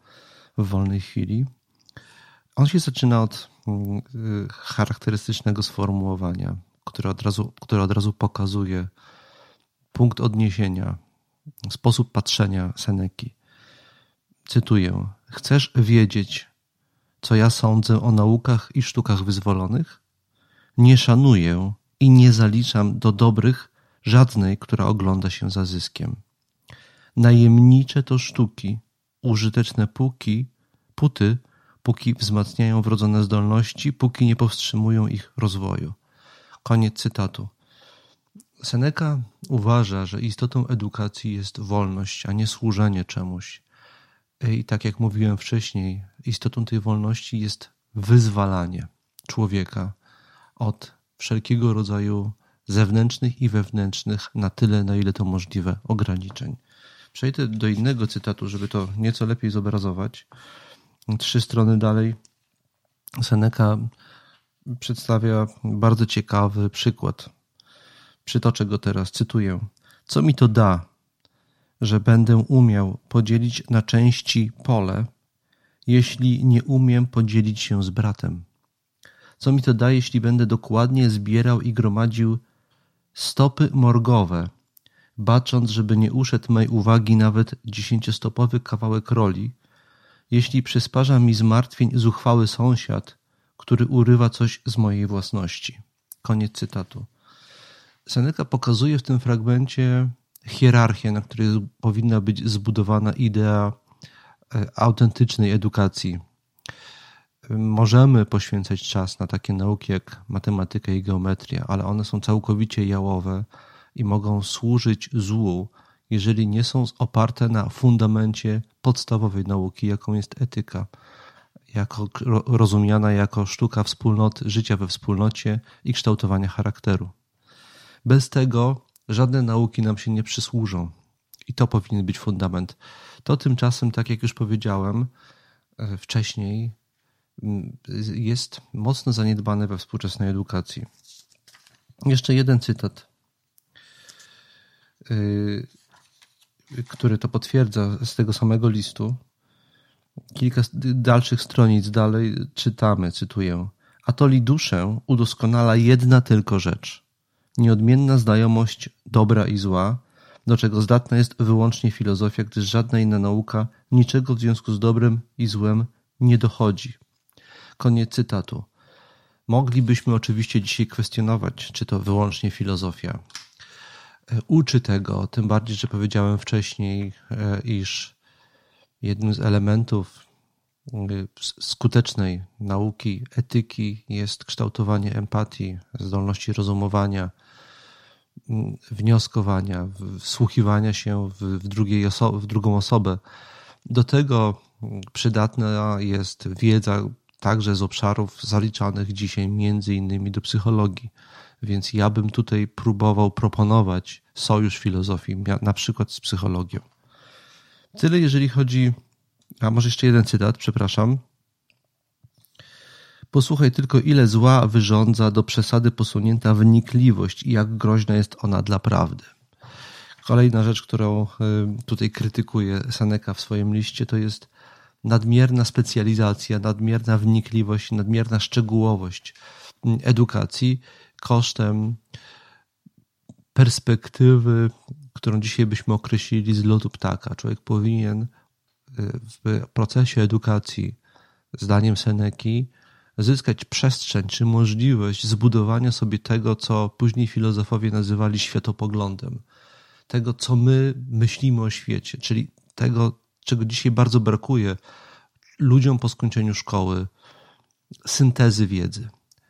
w wolnej chwili. On się zaczyna od mm, charakterystycznego sformułowania które od razu, które od razu pokazuje punkt odniesienia, sposób patrzenia Seneki. Cytuję: Chcesz wiedzieć, co ja sądzę o naukach i sztukach wyzwolonych? Nie szanuję i nie zaliczam do dobrych żadnej, która ogląda się za zyskiem. Najemnicze to sztuki, użyteczne póki, puty, póki wzmacniają wrodzone zdolności, póki nie powstrzymują ich rozwoju. Koniec cytatu. Seneca uważa, że istotą edukacji jest wolność, a nie służenie czemuś. I tak jak mówiłem wcześniej, istotą tej wolności jest wyzwalanie człowieka od wszelkiego rodzaju zewnętrznych i wewnętrznych, na tyle, na ile to możliwe, ograniczeń. Przejdę do innego cytatu, żeby to nieco lepiej zobrazować. Trzy strony dalej Seneca przedstawia bardzo ciekawy przykład. Przytoczę go teraz, cytuję. Co mi to da, że będę umiał podzielić na części pole, jeśli nie umiem podzielić się z bratem? Co mi to da, jeśli będę dokładnie zbierał i gromadził stopy morgowe, bacząc, żeby nie uszedł mej uwagi nawet dziesięciostopowy kawałek roli, jeśli przysparza mi zmartwień zuchwały sąsiad, który urywa coś z mojej własności. Koniec cytatu. Seneca pokazuje w tym fragmencie hierarchię, na której powinna być zbudowana idea e, autentycznej edukacji. Możemy poświęcać czas na takie nauki jak matematyka i geometria, ale one są całkowicie jałowe i mogą służyć złu, jeżeli nie są oparte na fundamencie podstawowej nauki, jaką jest etyka jako rozumiana jako sztuka wspólnoty, życia we wspólnocie i kształtowania charakteru. Bez tego żadne nauki nam się nie przysłużą. I to powinien być fundament. To tymczasem, tak jak już powiedziałem e, wcześniej, jest mocno zaniedbane we współczesnej edukacji. Jeszcze jeden cytat, e, który to potwierdza z tego samego listu. Kilka dalszych stronic dalej czytamy, cytuję. A to li duszę udoskonala jedna tylko rzecz. Nieodmienna znajomość dobra i zła, do czego zdatna jest wyłącznie filozofia, gdyż żadna inna nauka niczego w związku z dobrem i złem nie dochodzi. Koniec cytatu. Moglibyśmy oczywiście dzisiaj kwestionować, czy to wyłącznie filozofia e, uczy tego, tym bardziej, że powiedziałem wcześniej, e, iż jednym z elementów skutecznej nauki etyki jest kształtowanie empatii, zdolności rozumowania, wnioskowania, wsłuchiwania się w, w, drugiej oso- w drugą osobę. Do tego przydatna jest wiedza także z obszarów zaliczanych dzisiaj między innymi do psychologii. Więc ja bym tutaj próbował proponować sojusz filozofii, na przykład z psychologią. Tyle jeżeli chodzi. A może jeszcze jeden cytat, przepraszam. Posłuchaj tylko, ile zła wyrządza do przesady posunięta wnikliwość i jak groźna jest ona dla prawdy. Kolejna rzecz, którą y, tutaj krytykuje Seneca w swoim liście, to jest nadmierna specjalizacja, nadmierna wnikliwość, nadmierna szczegółowość mm, edukacji kosztem perspektywy, którą dzisiaj byśmy określili z lotu ptaka. Człowiek powinien y, w procesie edukacji, zdaniem Seneki, zyskać przestrzeń czy możliwość zbudowania sobie tego, co później filozofowie nazywali światopoglądem. Tego, co my myślimy o świecie, czyli tego, czego dzisiaj bardzo brakuje ludziom po skończeniu szkoły syntezy wiedzy.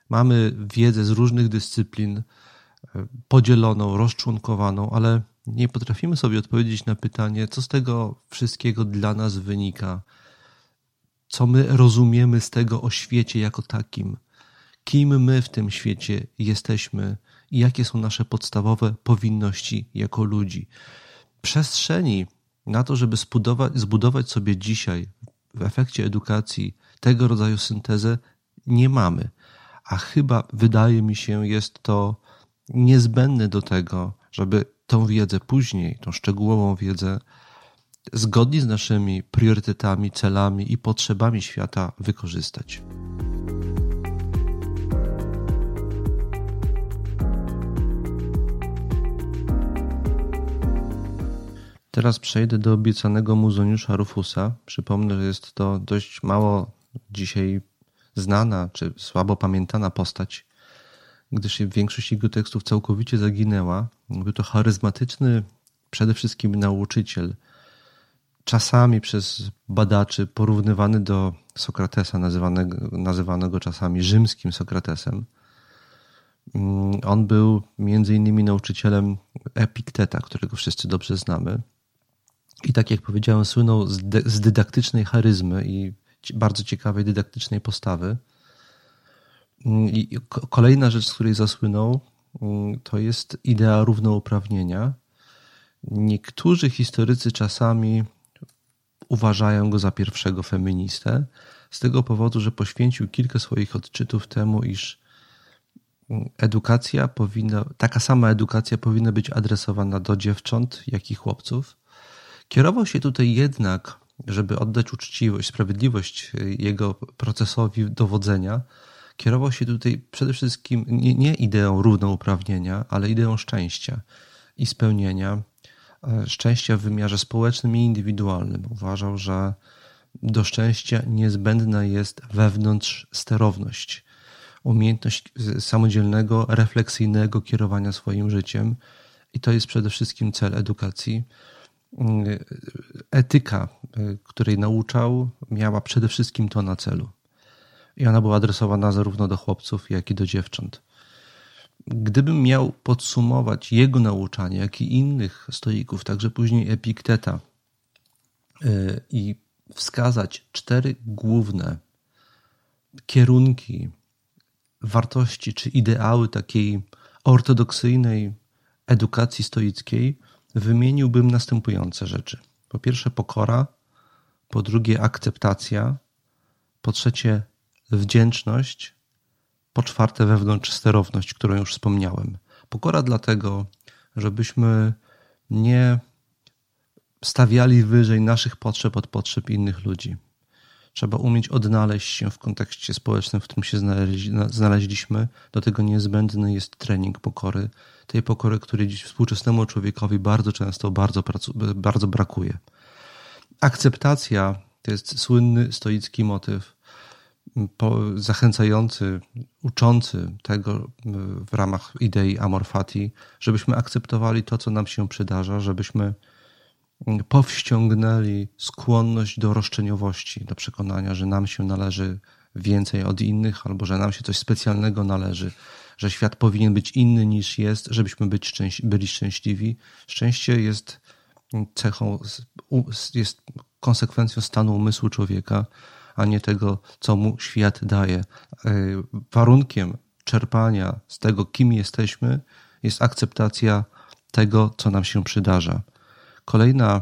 Mamy wiedzę z różnych dyscyplin, e, podzieloną, rozczłonkowaną, ale nie potrafimy sobie odpowiedzieć na pytanie, co z tego wszystkiego dla nas wynika, co my rozumiemy z tego o świecie jako takim, kim my w tym świecie jesteśmy i jakie są nasze podstawowe powinności jako ludzi. Przestrzeni na to, żeby zbudować, zbudować sobie dzisiaj w efekcie edukacji tego rodzaju syntezę nie mamy. A chyba, wydaje mi się, jest to niezbędne do tego, żeby tą wiedzę później, tą szczegółową wiedzę, zgodnie z naszymi priorytetami, celami i potrzebami świata wykorzystać. Teraz przejdę do obiecanego muzoniusza Rufusa. Przypomnę, że jest to dość mało dzisiaj znana czy słabo pamiętana postać, gdyż większość jego tekstów całkowicie zaginęła. Był to charyzmatyczny, przede wszystkim nauczyciel, czasami przez badaczy porównywany do Sokratesa, nazywanego, nazywano go czasami rzymskim Sokratesem. Mm, on był między innymi nauczycielem Epikteta, którego wszyscy dobrze znamy. I tak jak powiedziałem, słynął z dydaktycznej charyzmy i bardzo ciekawej dydaktycznej postawy. Mm, I kolejna rzecz, z której zasłynął, mm, to jest idea równouprawnienia. Niektórzy historycy czasami uważają go za pierwszego feministę, z tego powodu, że poświęcił kilka swoich odczytów temu, iż mm, edukacja powinna, taka sama edukacja powinna być adresowana do dziewcząt, jak i chłopców. Kierował się tutaj jednak, żeby oddać uczciwość, sprawiedliwość y, jego procesowi dowodzenia, kierował się tutaj przede wszystkim nie, nie ideą równouprawnienia, ale ideą szczęścia i spełnienia. E, szczęścia w wymiarze społecznym i indywidualnym. Uważał, że do szczęścia niezbędna jest wewnątrz sterowność, umiejętność samodzielnego, refleksyjnego kierowania swoim życiem. I to jest przede wszystkim cel edukacji. Mm, etyka, y, której nauczał, miała przede wszystkim to na celu. I ona była adresowana zarówno do chłopców, jak i do dziewcząt. Gdybym miał podsumować jego nauczanie, jak i innych stoików, także później Epikteta, y, i wskazać cztery główne kierunki wartości czy ideały takiej ortodoksyjnej edukacji stoickiej, wymieniłbym następujące rzeczy. Po pierwsze, pokora, po drugie, akceptacja, po trzecie, wdzięczność, po czwarte, wewnątrz sterowność, którą już wspomniałem. Pokora dlatego, żebyśmy nie stawiali wyżej naszych potrzeb od potrzeb innych ludzi. Trzeba umieć odnaleźć się w kontekście społecznym, w którym się znaleźliśmy. Do tego niezbędny jest trening pokory. Tej pokory, której dziś współczesnemu człowiekowi bardzo często bardzo, bardzo brakuje. Akceptacja to jest słynny stoicki motyw zachęcający, uczący tego w ramach idei Amor Fati, żebyśmy akceptowali to, co nam się przydarza, żebyśmy powściągnęli skłonność do roszczeniowości, do przekonania, że nam się należy więcej od innych, albo że nam się coś specjalnego należy, że świat powinien być inny niż jest, żebyśmy być szczęś byli szczęśliwi. Szczęście jest cechą, jest konsekwencją stanu umysłu człowieka, a nie tego, co mu świat daje. E, warunkiem czerpania z tego, kim jesteśmy, jest akceptacja tego, co nam się przydarza. Kolejna,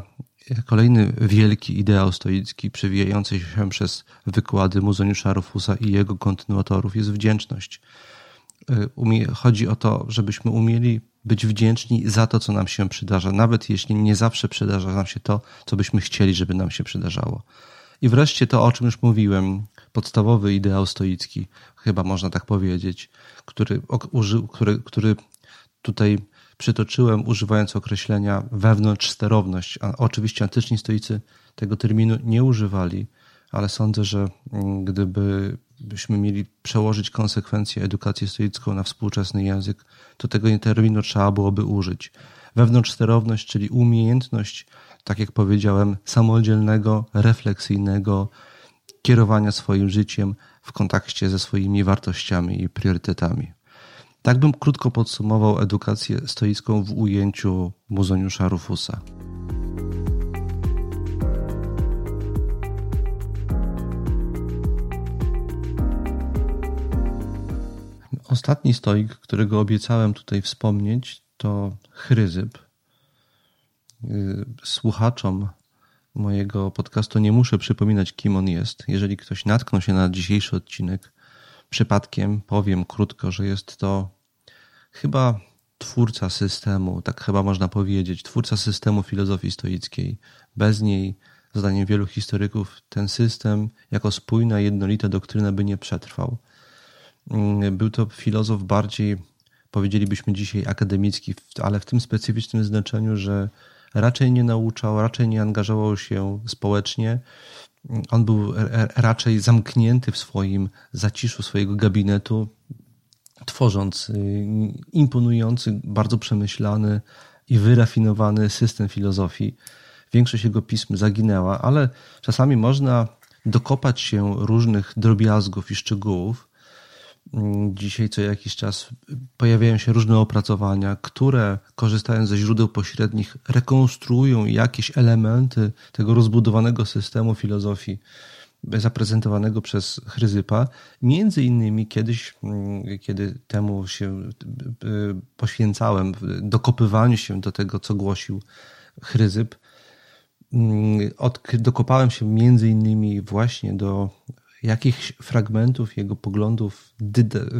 kolejny wielki ideał stoicki przewijający się przez wykłady Muzoniusza Rufusa i jego kontynuatorów jest wdzięczność. E, chodzi o to, żebyśmy umieli być wdzięczni za to, co nam się przydarza, nawet jeśli nie zawsze przydarza nam się to, co byśmy chcieli, żeby nam się przydarzało. I wreszcie to, o czym już mówiłem, podstawowy ideał stoicki, chyba można tak powiedzieć, który, który, który tutaj przytoczyłem, używając określenia wewnątrz sterowność. A oczywiście antyczni stoicy tego terminu nie używali, ale sądzę, że mm, gdybyśmy mieli przełożyć konsekwencje edukacji stoicką na współczesny język, to tego terminu trzeba byłoby użyć. Wewnątrz sterowność, czyli umiejętność tak jak powiedziałem, samodzielnego, refleksyjnego kierowania swoim życiem w kontakcie ze swoimi wartościami i priorytetami. Tak bym krótko podsumował edukację stoicką w ujęciu Muzoniusza Rufusa. Ostatni stoik, którego obiecałem tutaj wspomnieć, to Chryzyp, Y, słuchaczom mojego podcastu nie muszę przypominać, kim on jest. Jeżeli ktoś natknął się na dzisiejszy odcinek, przypadkiem powiem krótko, że jest to chyba twórca systemu, tak chyba można powiedzieć, twórca systemu filozofii stoickiej. Bez niej, zdaniem wielu historyków, ten system jako spójna, jednolita doktryna by nie przetrwał. Mm, był to filozof bardziej, powiedzielibyśmy dzisiaj, akademicki, ale w tym specyficznym znaczeniu, że raczej nie nauczał, raczej nie angażował się społecznie. On był raczej zamknięty w swoim zaciszu swojego gabinetu, tworząc y, imponujący, bardzo przemyślany i wyrafinowany system filozofii. Większość jego pism zaginęła, ale czasami można dokopać się różnych drobiazgów i szczegółów, dzisiaj co jakiś czas pojawiają się różne opracowania, które korzystając ze źródeł pośrednich rekonstruują jakieś elementy tego rozbudowanego systemu filozofii zaprezentowanego przez Chryzypa. Między innymi kiedyś, mm, kiedy temu się y, poświęcałem, dokopywaniu się do tego, co głosił Chryzyp, mm, dokopałem się między innymi właśnie do jakichś fragmentów jego poglądów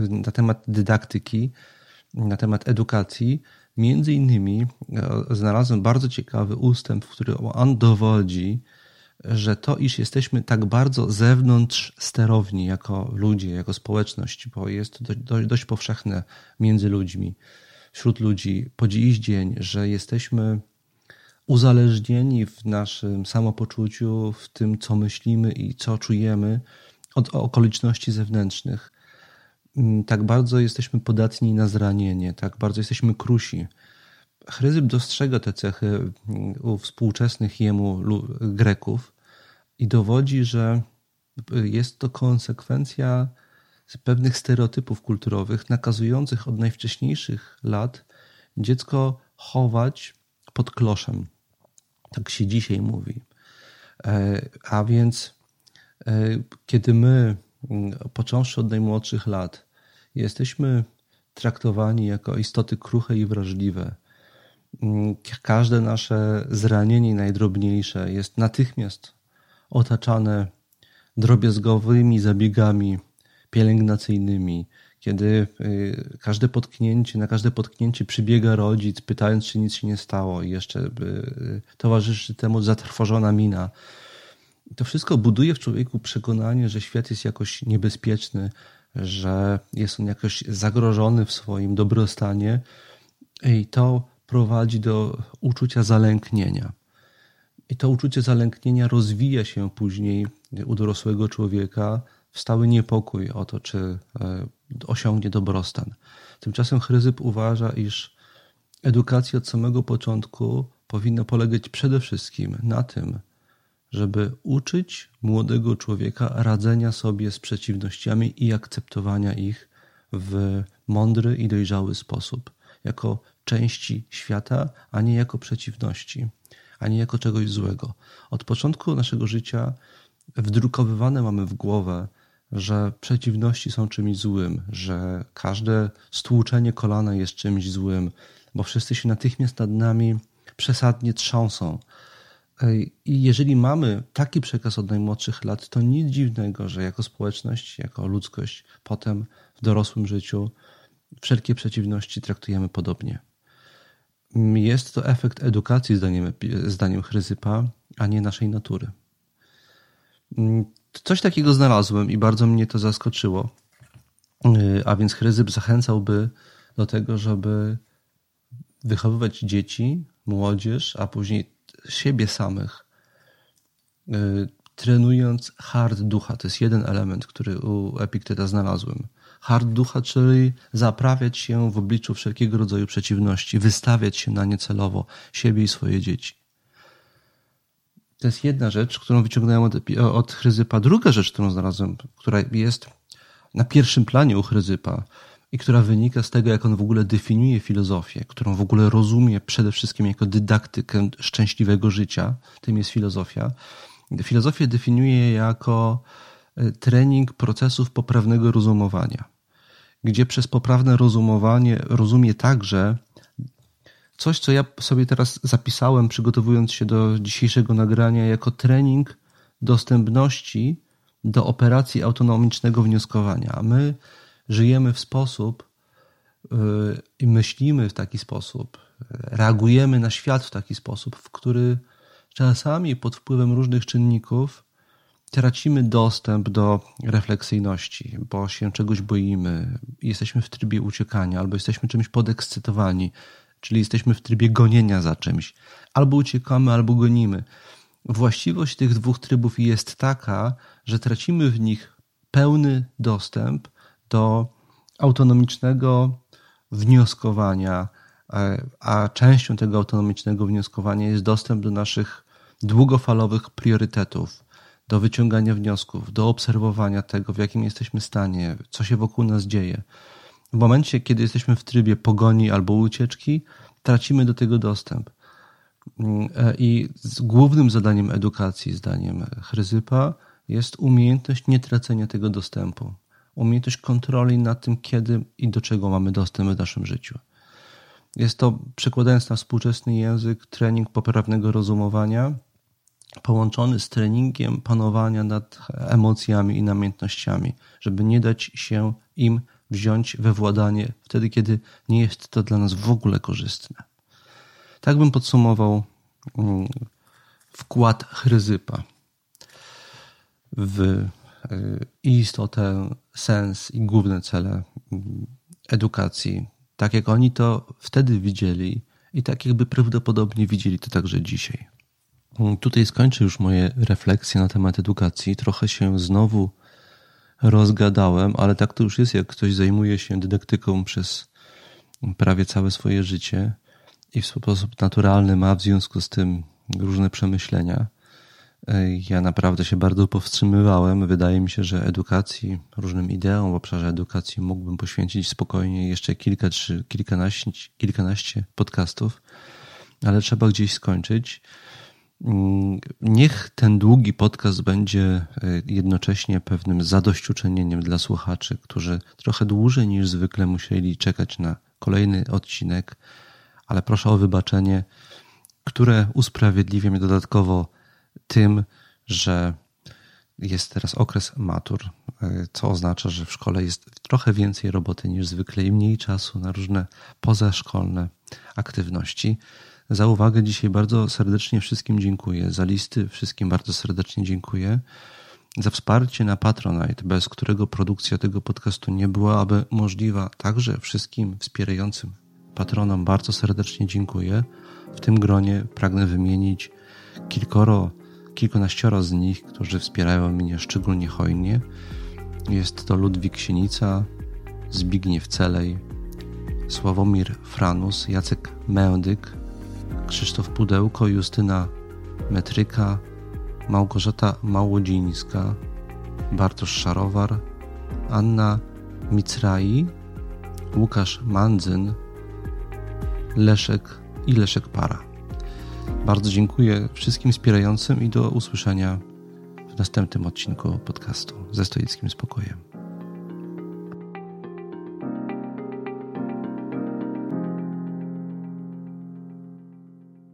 na temat dydaktyki, na temat edukacji. Między innymi e, znalazłem bardzo ciekawy ustęp, w którym on dowodzi, że to, iż jesteśmy tak bardzo zewnątrz sterowni jako ludzie, jako społeczność, bo jest dość, dość powszechne między ludźmi, wśród ludzi po dziś dzień, że jesteśmy uzależnieni w naszym samopoczuciu, w tym, co myślimy i co czujemy, od okoliczności zewnętrznych. Mm, tak bardzo jesteśmy podatni na zranienie, tak bardzo jesteśmy krusi. Chryzyp dostrzega te cechy mm, u współczesnych jemu Greków i dowodzi, że jest to konsekwencja pewnych stereotypów kulturowych nakazujących od najwcześniejszych lat dziecko chować pod kloszem. Tak się dzisiaj mówi. E, a więc kiedy my, mm, począwszy od najmłodszych lat, jesteśmy traktowani jako istoty kruche i wrażliwe, mm, każde nasze zranienie najdrobniejsze jest natychmiast otaczane drobiazgowymi zabiegami pielęgnacyjnymi, kiedy y, każde potknięcie, na każde potknięcie przybiega rodzic, pytając, czy nic się nie stało, i jeszcze y, towarzyszy temu zatrwożona mina to wszystko buduje w człowieku przekonanie, że świat jest jakoś niebezpieczny, że jest on jakoś zagrożony w swoim dobrostanie i to prowadzi do uczucia zalęknienia. I to uczucie zalęknienia rozwija się później u dorosłego człowieka w stały niepokój o to, czy e, osiągnie dobrostan. Tymczasem Chryzyp uważa, iż edukacja od samego początku powinna polegać przede wszystkim na tym, żeby uczyć młodego człowieka radzenia sobie z przeciwnościami i akceptowania ich w mądry i dojrzały sposób, jako części świata, a nie jako przeciwności, a nie jako czegoś złego. Od początku naszego życia wdrukowywane mamy w głowę, że przeciwności są czymś złym, że każde stłuczenie kolana jest czymś złym, bo wszyscy się natychmiast nad nami przesadnie trząsą. I jeżeli mamy taki przekaz od najmłodszych lat, to nic dziwnego, że jako społeczność, jako ludzkość, potem w dorosłym życiu wszelkie przeciwności traktujemy podobnie. Jest to efekt edukacji, zdaniem, zdaniem Chryzypa, a nie naszej natury. Coś takiego znalazłem i bardzo mnie to zaskoczyło. A więc Chryzyp zachęcałby do tego, żeby wychowywać dzieci, młodzież, a później siebie samych, y, trenując hard ducha. To jest jeden element, który u Epikteta znalazłem. Hard ducha, czyli zaprawiać się w obliczu wszelkiego rodzaju przeciwności, wystawiać się na nie celowo, siebie i swoje dzieci. To jest jedna rzecz, którą wyciągnąłem od, od Chryzypa. Druga rzecz, którą znalazłem, która jest na pierwszym planie u Chryzypa, i która wynika z tego, jak on w ogóle definiuje filozofię, którą w ogóle rozumie przede wszystkim jako dydaktykę szczęśliwego życia, tym jest filozofia. Filozofię definiuje jako e, trening procesów poprawnego rozumowania, gdzie przez poprawne rozumowanie rozumie także coś, co ja sobie teraz zapisałem, przygotowując się do dzisiejszego nagrania, jako trening dostępności do operacji autonomicznego wnioskowania. My żyjemy w sposób y, i myślimy w taki sposób, reagujemy na świat w taki sposób, w który czasami pod wpływem różnych czynników tracimy dostęp do refleksyjności, bo się czegoś boimy, jesteśmy w trybie uciekania, albo jesteśmy czymś podekscytowani, czyli jesteśmy w trybie gonienia za czymś. Albo uciekamy, albo gonimy. Właściwość tych dwóch trybów jest taka, że tracimy w nich pełny dostęp do autonomicznego wnioskowania, e, a częścią tego autonomicznego wnioskowania jest dostęp do naszych długofalowych priorytetów, do wyciągania wniosków, do obserwowania tego, w jakim jesteśmy stanie, co się wokół nas dzieje. W momencie, kiedy jesteśmy w trybie pogoni albo ucieczki, tracimy do tego dostęp. Mm, e, I głównym zadaniem edukacji, zdaniem Chryzypa, jest umiejętność nietracenia tego dostępu umiejętność kontroli nad tym, kiedy i do czego mamy dostęp w naszym życiu. Jest to, przekładając na współczesny język, trening poprawnego rozumowania, połączony z treningiem panowania nad emocjami i namiętnościami, żeby nie dać się im wziąć we władanie wtedy, kiedy nie jest to dla nas w ogóle korzystne. Tak bym podsumował mm, wkład Chryzypa w Y, istotę, sens i główne cele mm, edukacji, tak jak oni to wtedy widzieli i tak jakby prawdopodobnie widzieli to także dzisiaj. Mm, tutaj skończę już moje refleksje na temat edukacji. Trochę się znowu rozgadałem, ale tak to już jest, jak ktoś zajmuje się dydaktyką przez prawie całe swoje życie i w sposób naturalny ma w związku z tym różne przemyślenia ja naprawdę się bardzo powstrzymywałem. Wydaje mi się, że edukacji, różnym ideom w obszarze edukacji mógłbym poświęcić spokojnie jeszcze kilka czy kilkanaście, kilkanaście podcastów, ale trzeba gdzieś skończyć. Mm, niech ten długi podcast będzie e, jednocześnie pewnym zadośćuczynieniem dla słuchaczy, którzy trochę dłużej niż zwykle musieli czekać na kolejny odcinek, ale proszę o wybaczenie, które usprawiedliwia mnie dodatkowo tym, że jest teraz okres matur, co oznacza, że w szkole jest trochę więcej roboty niż zwykle i mniej czasu na różne pozaszkolne aktywności. Za uwagę dzisiaj bardzo serdecznie wszystkim dziękuję. Za listy wszystkim bardzo serdecznie dziękuję. Za wsparcie na Patronite, bez którego produkcja tego podcastu nie byłaby możliwa. Także wszystkim wspierającym patronom bardzo serdecznie dziękuję. W tym gronie pragnę wymienić kilkoro, kilkunaścioro z nich, którzy wspierają mnie szczególnie hojnie. Jest to Ludwik Sienica, Zbigniew Celej, Sławomir Franus, Jacek Mędyk, Krzysztof Pudełko, Justyna Metryka, Małgorzata Małodzińska, Bartosz Szarowar, Anna Micrai, Łukasz Mandzyn, Leszek i Leszek Para. Bardzo dziękuję wszystkim wspierającym i do usłyszenia w następnym odcinku podcastu ze stoickim spokojem.